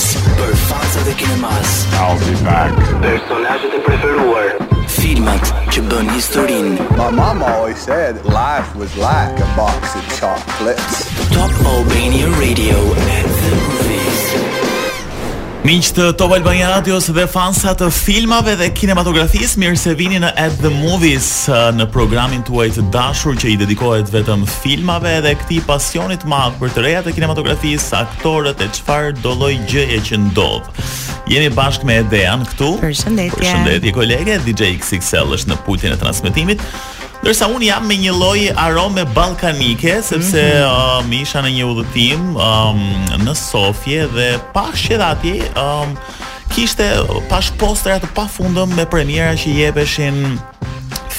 Për fansat e kinemas I'll be back Personazhet e preferuar Filmat që bënë historinë My mama always said Life was like a box of chocolates Top Albania Radio At the movies Miq të Top Albania Radios dhe fansa të filmave dhe kinematografisë, mirë se vini në At the Movies uh, në programin tuaj të dashur që i dedikohet vetëm filmave dhe këtij pasioni të madh për të rejat e kinematografisë, aktorët e çfarë do lloj gjëje që ndodh. Jemi bashkë me Edean këtu. Përshëndetje. Përshëndetje kolege, DJ XXL është në pultin e transmetimit. Ndërsa unë jam me një lloj arome ballkanike sepse mm -hmm. um, isha në një udhëtim um, në Sofje dhe pashë që edhe atje um, kishte pashë postera të pafundëm me premiera që jepeshin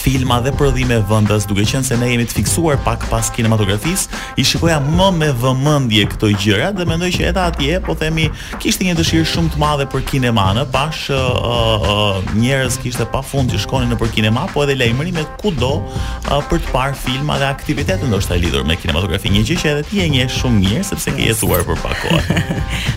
filma dhe prodhime vendas, duke qenë se ne jemi të fiksuar pak pas kinematografisë, i shikoja më me vëmendje këto gjëra dhe mendoj që edhe atje po themi kishte një dëshirë shumë të madhe për kinemanë, pashë uh, uh, njerëz kishte pafund që shkonin nëpër kinema, po edhe lajmërime kudo uh, për të parë filma dhe aktivitete ndoshta lidhur me kinematografi. Një gjë që edhe ti e njeh shumë mirë sepse ke jetuar për pak kohë.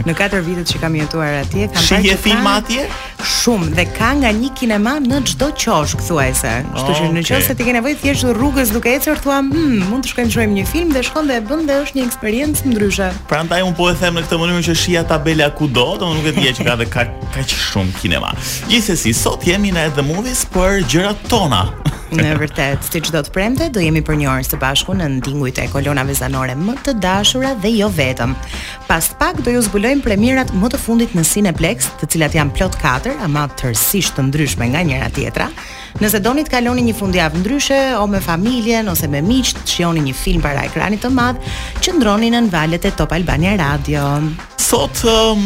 Në katër vitet që kam jetuar atje, kam parë filma atje. shumë dhe ka nga një kinema në çdo qoshe thuajse. Kështu që në qoftë se ti ke nevojë thjesht rrugës duke ecur thua, "Hm, mund të shkojmë të shohim një film" dhe shkon dhe e bën dhe është një eksperiencë ndryshe. Prandaj unë po e them në këtë mënyrë që shihja tabela kudo, domethënë nuk e di që ka dhe ka kaq shumë kinema. Gjithsesi, sot jemi në At the Movies për gjërat tona. Në të vërtetë, si çdo të premte, do jemi për një orë së bashku nën tingujt e kolonave zanore më të dashura dhe jo vetëm. Pas pak do ju zbulojmë premierat më të fundit në Cineplex, të cilat janë plot katër, ama tërësisht të ndryshme nga njëra tjetra. Nëse doni të kaloni një fundjavë ndryshe, o me familjen ose me miqtë, të shijoni një film para ekranit të madh, qëndroni në valët e Top Albania Radio. Sot um,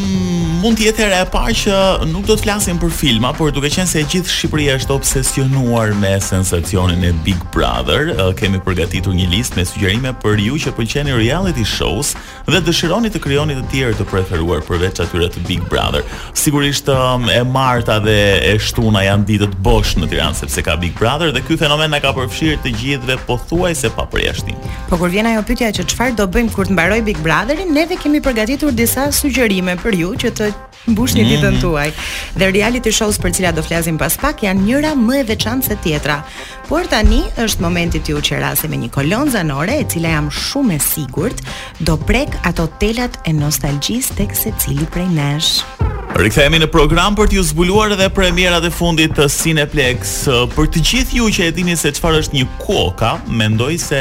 mund të jetë hera e parë që nuk do të flasim për filma, por duke qenë se e gjithë Shqipëria është obsesionuar me sensacionin e Big Brother, uh, kemi përgatitur një listë me sugjerime për ju që pëlqeni reality shows, Dhe dëshironi të krijoni të tjerë të preferuar përveç atyre të Big Brother. Sigurisht um, e marta dhe e shtuna janë ditët bosh në Tiranë sepse ka Big Brother dhe ky fenomen na ka përfshirë të gjithëve pothuajse pa përjashtim. Po kur vjen ajo pyetja që çfarë do bëjmë kur të mbarojë Big Brother-i, neve kemi përgatitur disa sugjerime për ju që të Mbushni mm -hmm. ditën tuaj. Dhe reality shows për të cilat do flasim pas pak janë njëra më e veçantë se tjetra. Por tani është momenti t'ju qerasim me një kolonë zanore e cila jam shumë e sigurt do prekë ato telat e nostalgjisë tek secili prej nesh. Rikthehemi në program për t'ju zbuluar edhe premierat e fundit të Cineplex. Për të gjithë ju që e dini se çfarë është një kuoka, mendoj se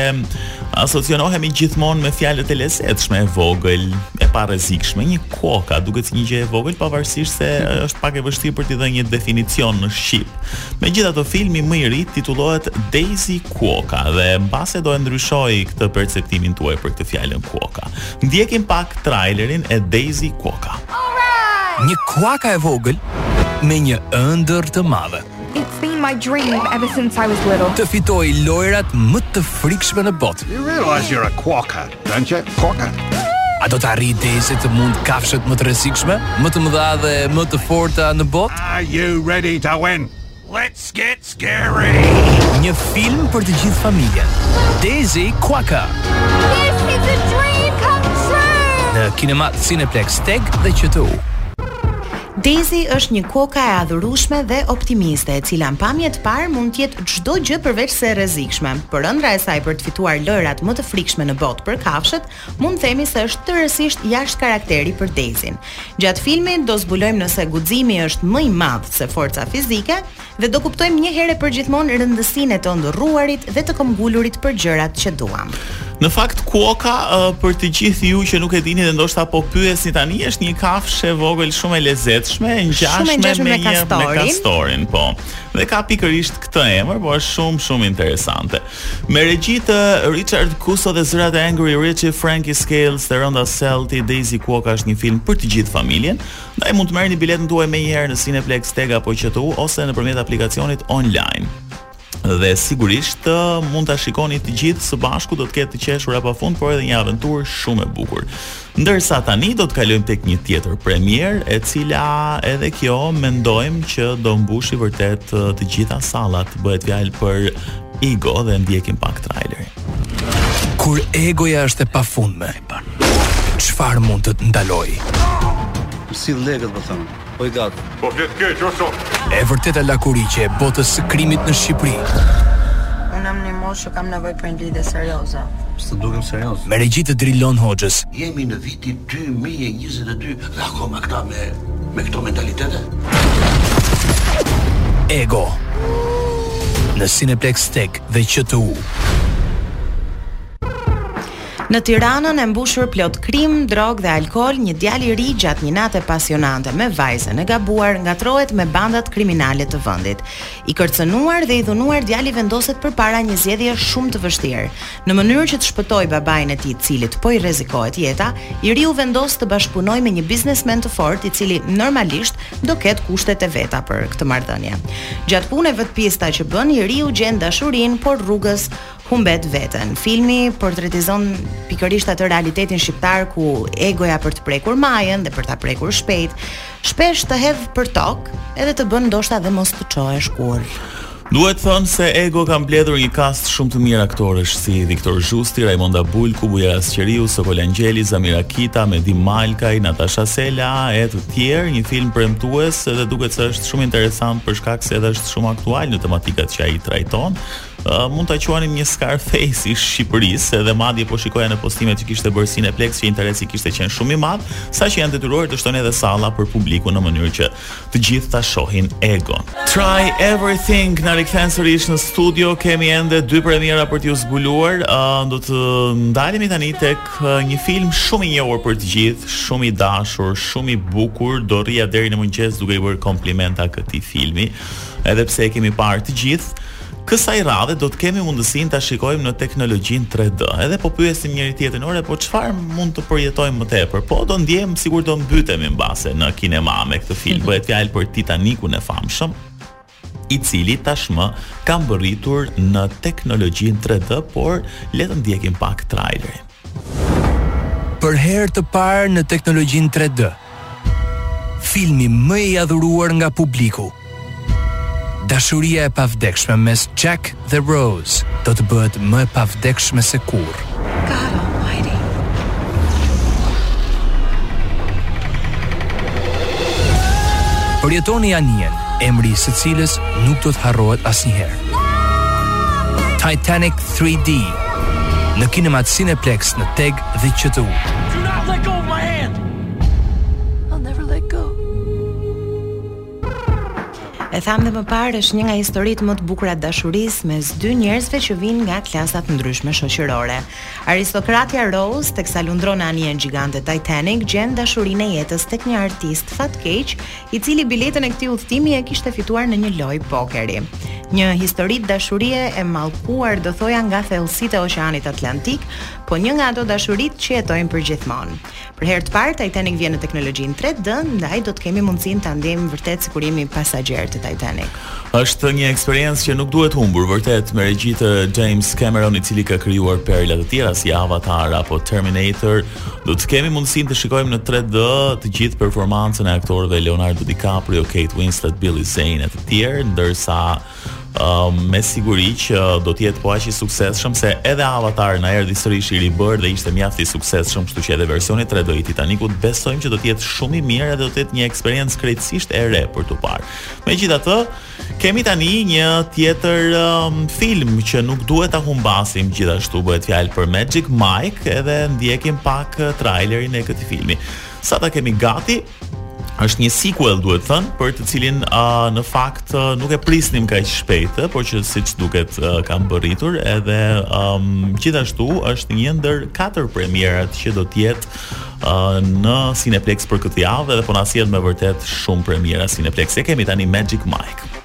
Asocionohemi gjithmonë me fjalët e lezetshme, e vogël, e parrezikshme, një kuoka, duket si një gjë e vogël pavarësisht se është pak e vështirë për t'i dhënë një definicion në shqip. Megjithatë, filmi më i ri titullohet Daisy Kuoka dhe mbase do e ndryshojë këtë perceptimin tuaj për këtë fjalën kuoka. Ndjekim pak trailerin e Daisy Kuoka. Një kuoka e vogël me një ëndërr të madhe. It's been my dream ever since I was little. Të fitoj lojërat më të frikshme në botë. You realize you're a quokka, don't you? Quokka. A do të arrijë Daisy të mundë kafshët më të rrezikshme, më të mëdha dhe më të forta në botë? Are you ready to win? Let's get scary. Një film për të gjithë familjen. Daisy Quokka. This is a dream come true. Në kinematë Cineplexx TEG dhe QTU. Daisy është një kuoka e adhurueshme dhe optimiste, e cila në pamje të parë mund të jetë çdo gjë përveçse e rrezikshme, por ëndrra e saj për të fituar lojërat më të frikshme në botë për kafshët, mund të themi se është tërësisht jashtë karakteri për Daisy-n. Gjatë filmit do zbulojmë nëse guximi është më i madh se forca fizike, dhe do kuptojmë një herë e përgjithmonë rëndësinë e të ëndërruarit dhe të këmbgulurit për gjërat që duam. Në fakt kuoka uh, për të gjithë ju që nuk e dini dhe ndoshta po pyesni tani është një kafshë e vogël shumë e lezetshme, e ngjashme me, me, me kastorin, po. Dhe ka pikërisht këtë emër, por është shumë shumë interesante. Me regji të Ricard Cussó dhe zërat e Angourie Rice, Frankie Scales dhe Ronda Selty, Daisy Kuoka është një film për të gjithë familjen. Ndaj mund të merrni biletën tuaj menjëherë në Cineplexx TEG apo QTU ose nëpërmjet aplikacionit online. Dhe sigurisht mund ta shikoni të gjithë së bashku do të ketë të qeshura pafund, por edhe një aventurë shumë e bukur. Ndërsa tani do të kalojmë tek një tjetër premierë, e cila edhe kjo mendojmë që do mbushë vërtet të gjitha sallat. Bëhet fjalë për Ego dhe ndjekim pak trailerin. Kur egoja është e pafundme, Çfarë mund të të ndalojë? Si legët më thëmë, po i gatë. Po flet keq, o shok. E vërteta lakuriqe e botës së krimit në Shqipëri. Unë jam një moshë që kam nevojë për një lidhje serioze. S'të dukem serioz. Me regji të Drilon Hoxhës. Jemi në vitin 2022 dhe akoma këta me, me këto mentalitete? Ego. Në Cineplexx TEG dhe QTU. Në Tiranën e mbushur plot krim, drogë dhe alkool, një djalë i ri gjatë një nate pasionante me vajzën e gabuar ngatërrohet me bandat kriminale të vendit. I kërcënuar dhe i dhunuar djali vendoset përpara një zgjedhje shumë të vështirë. Në mënyrë që të shpëtojë babain e tij, të cilit po i rrezikohet jeta, i riu vendos të bashkëpunojë me një biznesmen të fortë, i cili normalisht do ketë kushtet e veta për këtë marrëdhënie. Gjatë punëve të pista që bën, i riu gjen dashurinë, por rrugës humbet veten. Filmi portretizon pikërisht atë realitetin shqiptar ku egoja për të prekur majën dhe për ta prekur shpejt, shpesh të hedh për tokë, edhe të bën ndoshta dhe mos të çohesh kurrë. Duhet thënë se Ego ka mbledhur një kast shumë të mirë aktorësh si Viktor Zhusti, Rajmonda Bulku, Bujar Asqeriu, Sokol Angjeli, Zamira Kita, Mehdi Malkaj, Natasha Sela e të tjerë, një film premtues dhe duket se është shumë interesant për shkak se edhe është shumë aktual në tematikat që ai trajton. Uh, mund ta quanim një Scarface i Shqipërisë, edhe madje po shikoja në postimet që kishte bërë Cineplexx që interesi kishte qenë shumë i madh, saqë janë detyruar të shtojnë edhe salla për publikun në mënyrë që të gjithë ta shohin Egon. Try everything na rikthen sërish në studio, kemi ende dy premiera për t'ju zbuluar. Uh, do të ndalemi tani tek një film shumë i njohur për të gjithë, shumë i dashur, shumë i bukur, do rria deri në mëngjes duke i bërë komplimenta këtij filmi, edhe pse e kemi parë të gjithë. Kësaj radhe do të kemi mundësinë ta shikojmë në teknologjinë 3D. Edhe po pyesim njëri-tjetrin, ore po çfarë mund të përjetojmë më tepër? Po do ndjejmë sikur do mbytemi mbase në kinema me këtë film. Bëhet fjalë për Titanikun e famshëm, i cili tashmë ka mbërritur në teknologjinë 3D, por le të ndjekim pak trailerin. Për herë të parë në teknologjinë 3D. Filmi më i adhuruar nga publiku. Dashuria e pavdekshme mes Jack dhe Rose do të bëhet më e pavdekshme se kurrë. Përjetoni anijen, emri i së cilës nuk do të harrohet asnjëherë. Titanic 3D në kinematë Cineplexx në TEG dhe QTU. I'll never let go. E thamë dhe më parë është një nga historitë më të bukura të dashurisë mes dy njerëzve që vijnë nga klasa të ndryshme shoqërore. Aristokratja Rose, teksa lundron në anijen gjigante Titanic, gjen dashurinë e jetës tek një artist fatkeq, i cili biletën e këtij udhëtimi e kishte fituar në një lojë pokeri. Një histori dashurie e mallkuar do thoja nga thellësitë e Oqeanit Atlantik, Po një nga ato dashuritë që jetojnë përgjithmonë. Për herë të parë Titanic vjen në teknologjinë 3D, ndaj do të kemi mundësinë ta ndjejmë vërtet sikur jemi pasagjerë të Titanic. Është një eksperiencë që nuk duhet humbur, vërtet me regji të James Cameron i cili ka krijuar perla të tjera si Avatar apo Terminator, do të kemi mundësinë të shikojmë në 3D të gjithë performancën e aktorëve Leonardo DiCaprio, Kate Winslet, Billy Zane e të tjerë, ndërsa uh, me siguri që do të jetë po aq i suksesshëm se edhe Avatar na erdhi sërish i ribërë dhe ishte mjaft i suksesshëm, kështu që edhe versioni 3D i Titanikut besojmë që do të jetë shumë i mirë dhe do të jetë një eksperiencë krejtësisht e re për t'u parë. Megjithatë, kemi tani një tjetër um, film që nuk duhet ta humbasim gjithashtu bëhet fjalë për Magic Mike, edhe ndjekim pak uh, trailerin e këtij filmi. Sa ta kemi gati, është një sequel duhet thënë, për të cilin uh, në fakt uh, nuk e prisnim kaq shpejt, por që siç duket uh, ka mbërritur edhe um, gjithashtu është një ndër katër premierat që do të jetë uh, në Cineplexx për këtë javë dhe po na sjell me vërtet shumë premiera Cineplexx. E kemi tani Magic Mike.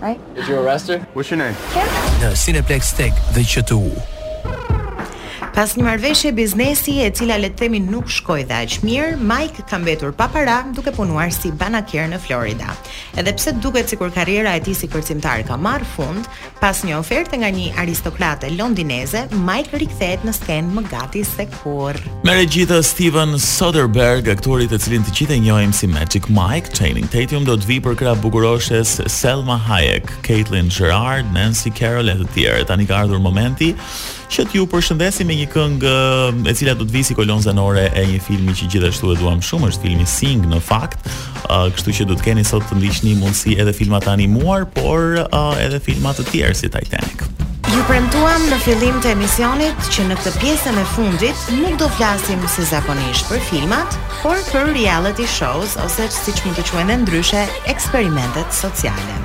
Right? Is you a wrestler? What's your name? Kim. Në Cineplexx TEG dhe QTU. Pas një marrëveshje biznesi e cila le të themi nuk shkoi dhe aq mirë, Mike ka mbetur pa para duke punuar si banakier në Florida. Edhe pse duket sikur karriera e tij si kërcimtar ka marrë fund, pas një oferte nga një aristokrate londineze, Mike rikthehet në skenë më gati se Kurrë. Me regji të Steven Soderbergh, aktori të cilin të gjithë e njohim si Magic Mike, Channing Tatum do të vijë përkrah bukuroshes Salma Hayek, Caitlin Gerard, Nancy Carroll e të tjerë. Tani ka ardhur momenti që t'ju përshëndesim me një këngë e cila do të vijë si kolonë zanore e një filmi që gjithashtu e duam shumë, është filmi Sing në fakt. Uh, kështu që do të keni sot të ndiqni mundësi edhe filma të animuar, por uh, edhe filma të tjerë si Titanic. Ju premtuam në fillim të emisionit që në këtë pjesën e fundit nuk do flasim si zakonisht për filmat, por për reality shows ose siç mund të quhen ndryshe eksperimentet sociale.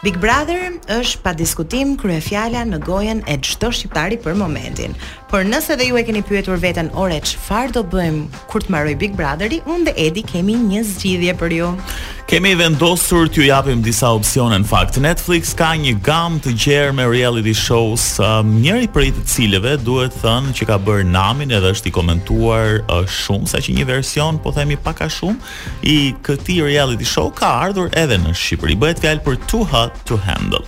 Big Brother është pa diskutim kryefjala në gojën e çdo shqiptari për momentin. Por nëse dhe ju e keni pyetur veten ore çfarë do bëjmë kur të mbarojë Big Brotheri, unë dhe Edi kemi një zgjidhje për ju. Kemi vendosur t'ju japim disa opsione në fakt. Netflix ka një gamë të gjerë me reality shows, um, njëri prej të cilëve duhet thënë që ka bërë namin edhe është i komentuar uh, shumë, saqë një version po themi pak a shumë i këtij reality show ka ardhur edhe në Shqipëri. Bëhet fjalë për Too Hot to Handle.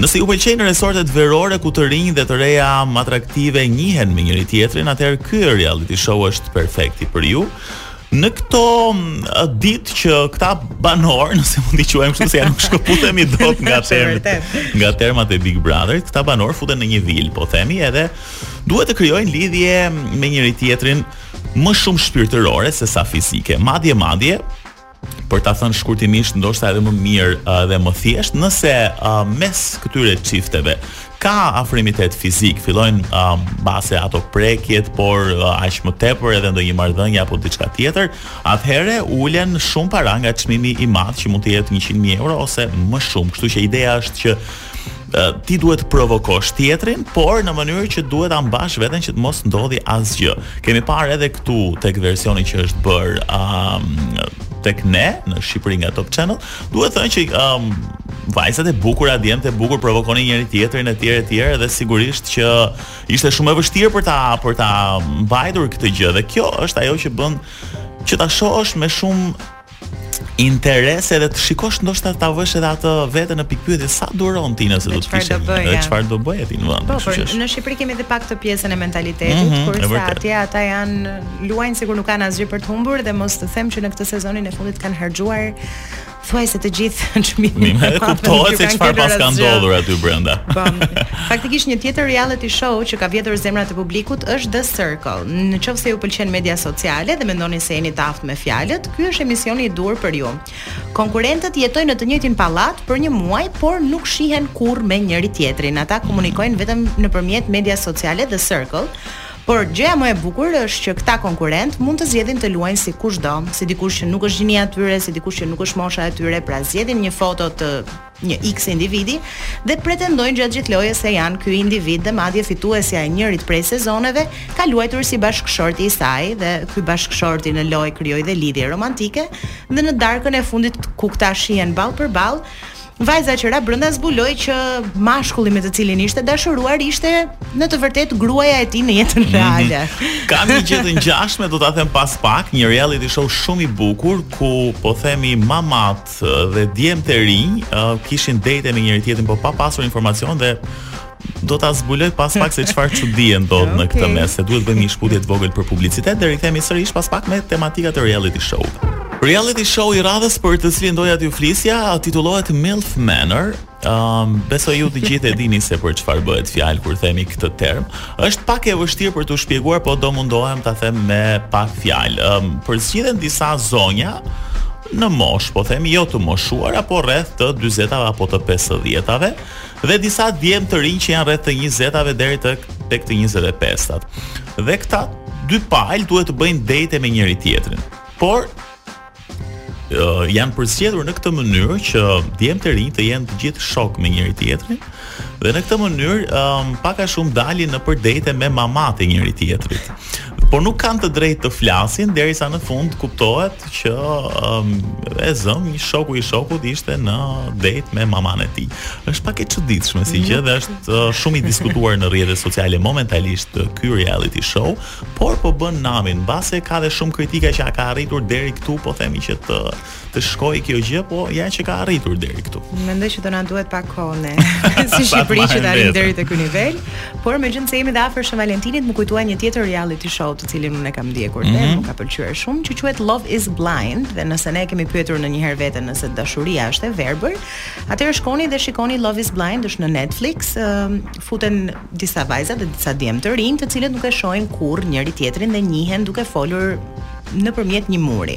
Nëse ju pëlqejnë resortet verore ku të rinj dhe të reja më atraktive njihen me njëri-tjetrin, atëherë ky reality show është perfekti për ju. Në këto ditë që këta banorë, nëse mund t'i quajmë kështu se ja nuk shkëputemi dot nga termat, nga termat e Big Brother, këta banorë futen në një vilë, po themi edhe duhet të krijojnë lidhje me njëri-tjetrin më shumë shpirtërore se sa fizike. Madje madje për ta thënë shkurtimisht ndoshta edhe më mirë uh, dhe më thjesht nëse uh, mes këtyre çifteve ka afrimitet fizik, fillojnë uh, mbase ato prekjet, por uh, aq më tepër edhe ndonjë marrëdhënie apo diçka tjetër, atëherë ulen shumë para nga çmimi i madh që mund të jetë 100.000 euro ose më shumë. Kështu që ideja është që ti duhet të provokosh tjetrin, por në mënyrë që duhet ta mbash veten që të mos ndodhi asgjë. Kemi parë edhe këtu tek versioni që është bërë um, tek ne në Shqipëri nga Top Channel, duhet thënë që um, vajzat e bukura, djemtë e bukur provokonin njëri tjetrin etj etj dhe sigurisht që ishte shumë e vështirë për ta për ta mbajtur këtë gjë dhe kjo është ajo që bën që ta shohësh me shumë interes edhe të shikosh ndoshta ta vësh edhe atë veten në pikëpyetje sa duron ti nëse do të kishe edhe çfarë do bëje ti në vend. Po, por në Shqipëri kemi edhe pak atë pjesën e mentalitetit, mm -hmm, kurse atje ata janë luajnë sikur nuk kanë asgjë për të humbur dhe mos të them që në këtë sezonin e fundit kanë harxhuar thuajse të gjithë çmimin. E kuptohet se çfarë pra ka ndodhur aty brenda. Po. Faktikisht një tjetër reality show që ka vjedhur zemrat e publikut është The Circle. Në qoftë se ju pëlqen media sociale dhe mendoni se jeni të aftë me fjalët, ky është emisioni i duhur për ju. Konkurrentët jetojnë në të njëjtin pallat për një muaj, por nuk shihen kurrë me njëri tjetrin. Ata komunikojnë vetëm nëpërmjet media sociale The Circle. Por gjëja më e bukur është që këta konkurrentë mund të zgjedhin të luajnë si kushdo, si dikush që nuk është gjinia e tyre, si dikush që nuk është mosha e tyre, pra zgjedhin një foto të një iks individi dhe pretendojnë gjatë gjithë lojës se janë ky individ dhe madje fituesja e njërit prej sezoneve ka luajtur si bashkëshorti i saj dhe ky bashkëshorti në lojë krijoi dhe lidhje romantike dhe në darkën e fundit ku këta shihen ballë për ballë vajza që ra brenda zbuloi që mashkulli me të cilin ishte dashuruar ishte në të vërtetë gruaja e tij në jetën mhm. reale. Mm -hmm. Kam një gjë të ngjashme, do ta them pas pak, një reality show shumë i bukur ku po themi mamat dhe djem të rinj uh, kishin date me njëri tjetrin po pa pasur informacion dhe do ta zbuloj pas pak se çfarë çudie ndodh okay. në këtë mes. Se duhet bëjmë një shkëputje të vogël për publicitet dhe rikthehemi sërish pas pak me tematika të reality show-ve. Reality show i radhës për të cilin doja t'ju flisja titullohet Milf Manor, Um, besoj ju të gjithë e dini se për çfarë bëhet fjalë kur themi këtë term. Është pak e vështirë për t'u shpjeguar, po do mundohem ta them me pak fjalë. Um, përzgjidhen disa zonja në moshë, po themi jo të moshuara po rreth të 40-tave apo të 50-tave dhe disa djem të rinj që janë rreth të 20-tave deri tek tek të 25-tat. Dhe këta dy palë duhet të bëjnë date me njëri tjetrin. Por uh, janë përzgjedhur në këtë mënyrë që djem të rinj të jenë të gjithë shokë me njëri tjetrin dhe në këtë mënyrë um, pak a shumë dalin nëpër date me mamatë e njëri tjetrit. Por nuk kanë të drejtë të flasin derisa në fund kuptohet që um, e zëmë një shoku i shokut ishte në date me mamanë e tij. Është pak e çuditshme si gjë dhe është uh, shumë i diskutuar në rrjetet sociale momentalisht ky reality show. Por po bën namin, mbase ka dhe shumë kritika që a ka arritur deri këtu, po themi që të shkojë kjo gjë, po ja që ka arritur deri këtu. Mendoj që do na duhet pak kohë ne, si Shqipëri që të arrijmë deri te ky nivel, por megjithëse jemi dhe afër Shën Valentinit, më kujtua një tjetër reality show të cilin unë e kam ndjekur mhm dhe më ka pëlqyer shumë, që quhet Love is Blind dhe nëse ne kemi pyetur ndonjëherë veten nëse dashuria është e verbër, atëherë shkoni dhe shikoni Love is Blind është në Netflix, futen disa vajza dhe disa djem të rinj, të cilët nuk e shohin kurrë njëri tjetrin dhe njihen duke folur nëpërmjet një muri.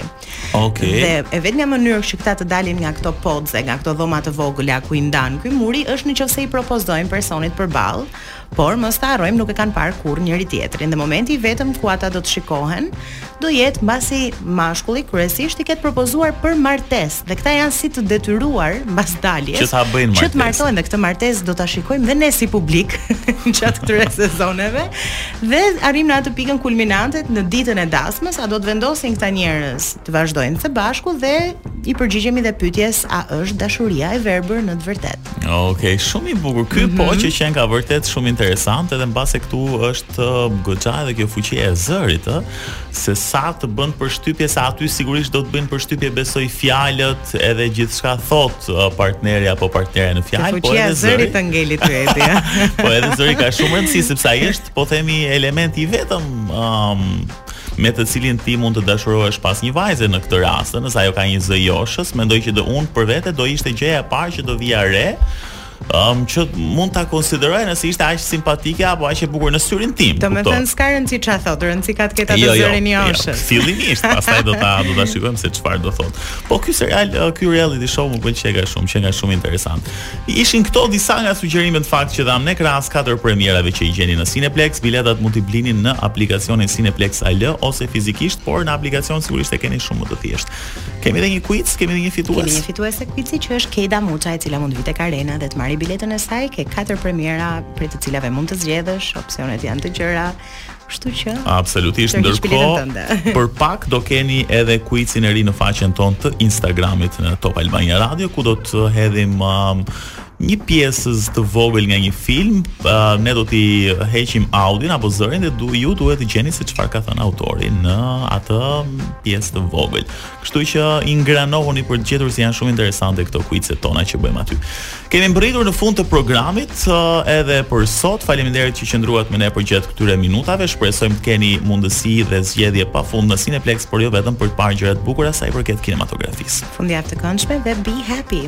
Okej. Dhe e vetmja mënyrë që këta të dalin nga këto pods, nga këto dhoma të vogla ku i ndan ky muri është nëse i propozojnë personit përballë, por mos ta harrojmë nuk e kanë parë kurrë njëri tjetrin. Dhe momenti i vetëm ku ata do të shikohen do jetë mbasi mashkulli kryesisht t'i ketë propozuar për martesë dhe këta janë si të detyruar mbas daljes që ta bëjnë martesë. Që të martohen dhe këtë martesë do ta shikojmë dhe ne si publik gjatë këtyre sezoneve dhe arrijmë në atë pikën kulminante në ditën e dasmës, a do të vendosin këta njerëz të vazhdojnë së bashku dhe i përgjigjemi dhe pyetjes a është dashuria e verbër në të vërtetë. Ok, shumë i bukur. Ky mhm po që qenka vërtet shumë interesant, edhe mbase këtu është uh, goxha edhe kjo fuqia e zërit, ë, se sa të bën përshtypje se aty sigurisht do të bëjnë përshtypje besoj fjalët edhe gjithçka thotë uh, partneri apo partnerja në fjalë, po edhe zëri të ngelit ty e di. po edhe zëri ka shumë rëndësi sepse ai është, po themi, elementi i vetëm um, me të cilin ti mund të dashurohesh pas një vajze në këtë rast, nëse ajo ka një zë joshës, mendoj që do unë për vete do ishte gjëja e parë që do vija re, um, që mund ta konsideroj nëse ishte aq simpatike apo aq e bukur në syrin tim. Domethënë s'ka rëndësi ça thotë, rëndësi ka të ketë atë jo, jo, zërin jo, joshës. Jo, fillimisht, pastaj do ta do ta shikojmë se çfarë do thotë. Po ky serial, ky reality show më pëlqeka shumë, qenka shumë interesant. Ishin këto disa nga sugjerimet në fakt që dhamë ne krahas katër premierave që i gjeni në Cineplex. Biletat mund t'i blini në aplikacionin Cineplex AL ose fizikisht, por në aplikacion sigurisht e keni shumë më të thjeshtë. Kemi edhe një quiz, kemi edhe një fitues. Kemi një fituese quizi që është Kejda Muça, e cila mund të vijë tek Arena dhe të marrë biletën e saj. Ke katër premiera prej të cilave mund të zgjedhësh, opsionet janë të gjëra. Kështu që Absolutisht ndërkohë për pak do keni edhe kuicin e ri në faqen tonë të Instagramit në Top Albania Radio ku do të hedhim um, një pjesës të vogël nga një film, uh, ne do t'i heqim audion apo zërin dhe ju duhet të gjeni se çfarë ka thënë autori në atë pjesë të vogël. Kështu që ingranohuni për të gjetur se janë shumë interesante këto kuicet tona që bëjmë aty. Kemi mbërritur në fund të programit edhe për sot. Faleminderit që qëndruat me ne përgjatë këtyre minutave. Shpresojmë të keni mundësi dhe zgjedhje pafund në Cineplex, por jo vetëm për të parë gjëra të bukura sa i përket kinematografisë. Fundjavë të këndshme dhe be happy.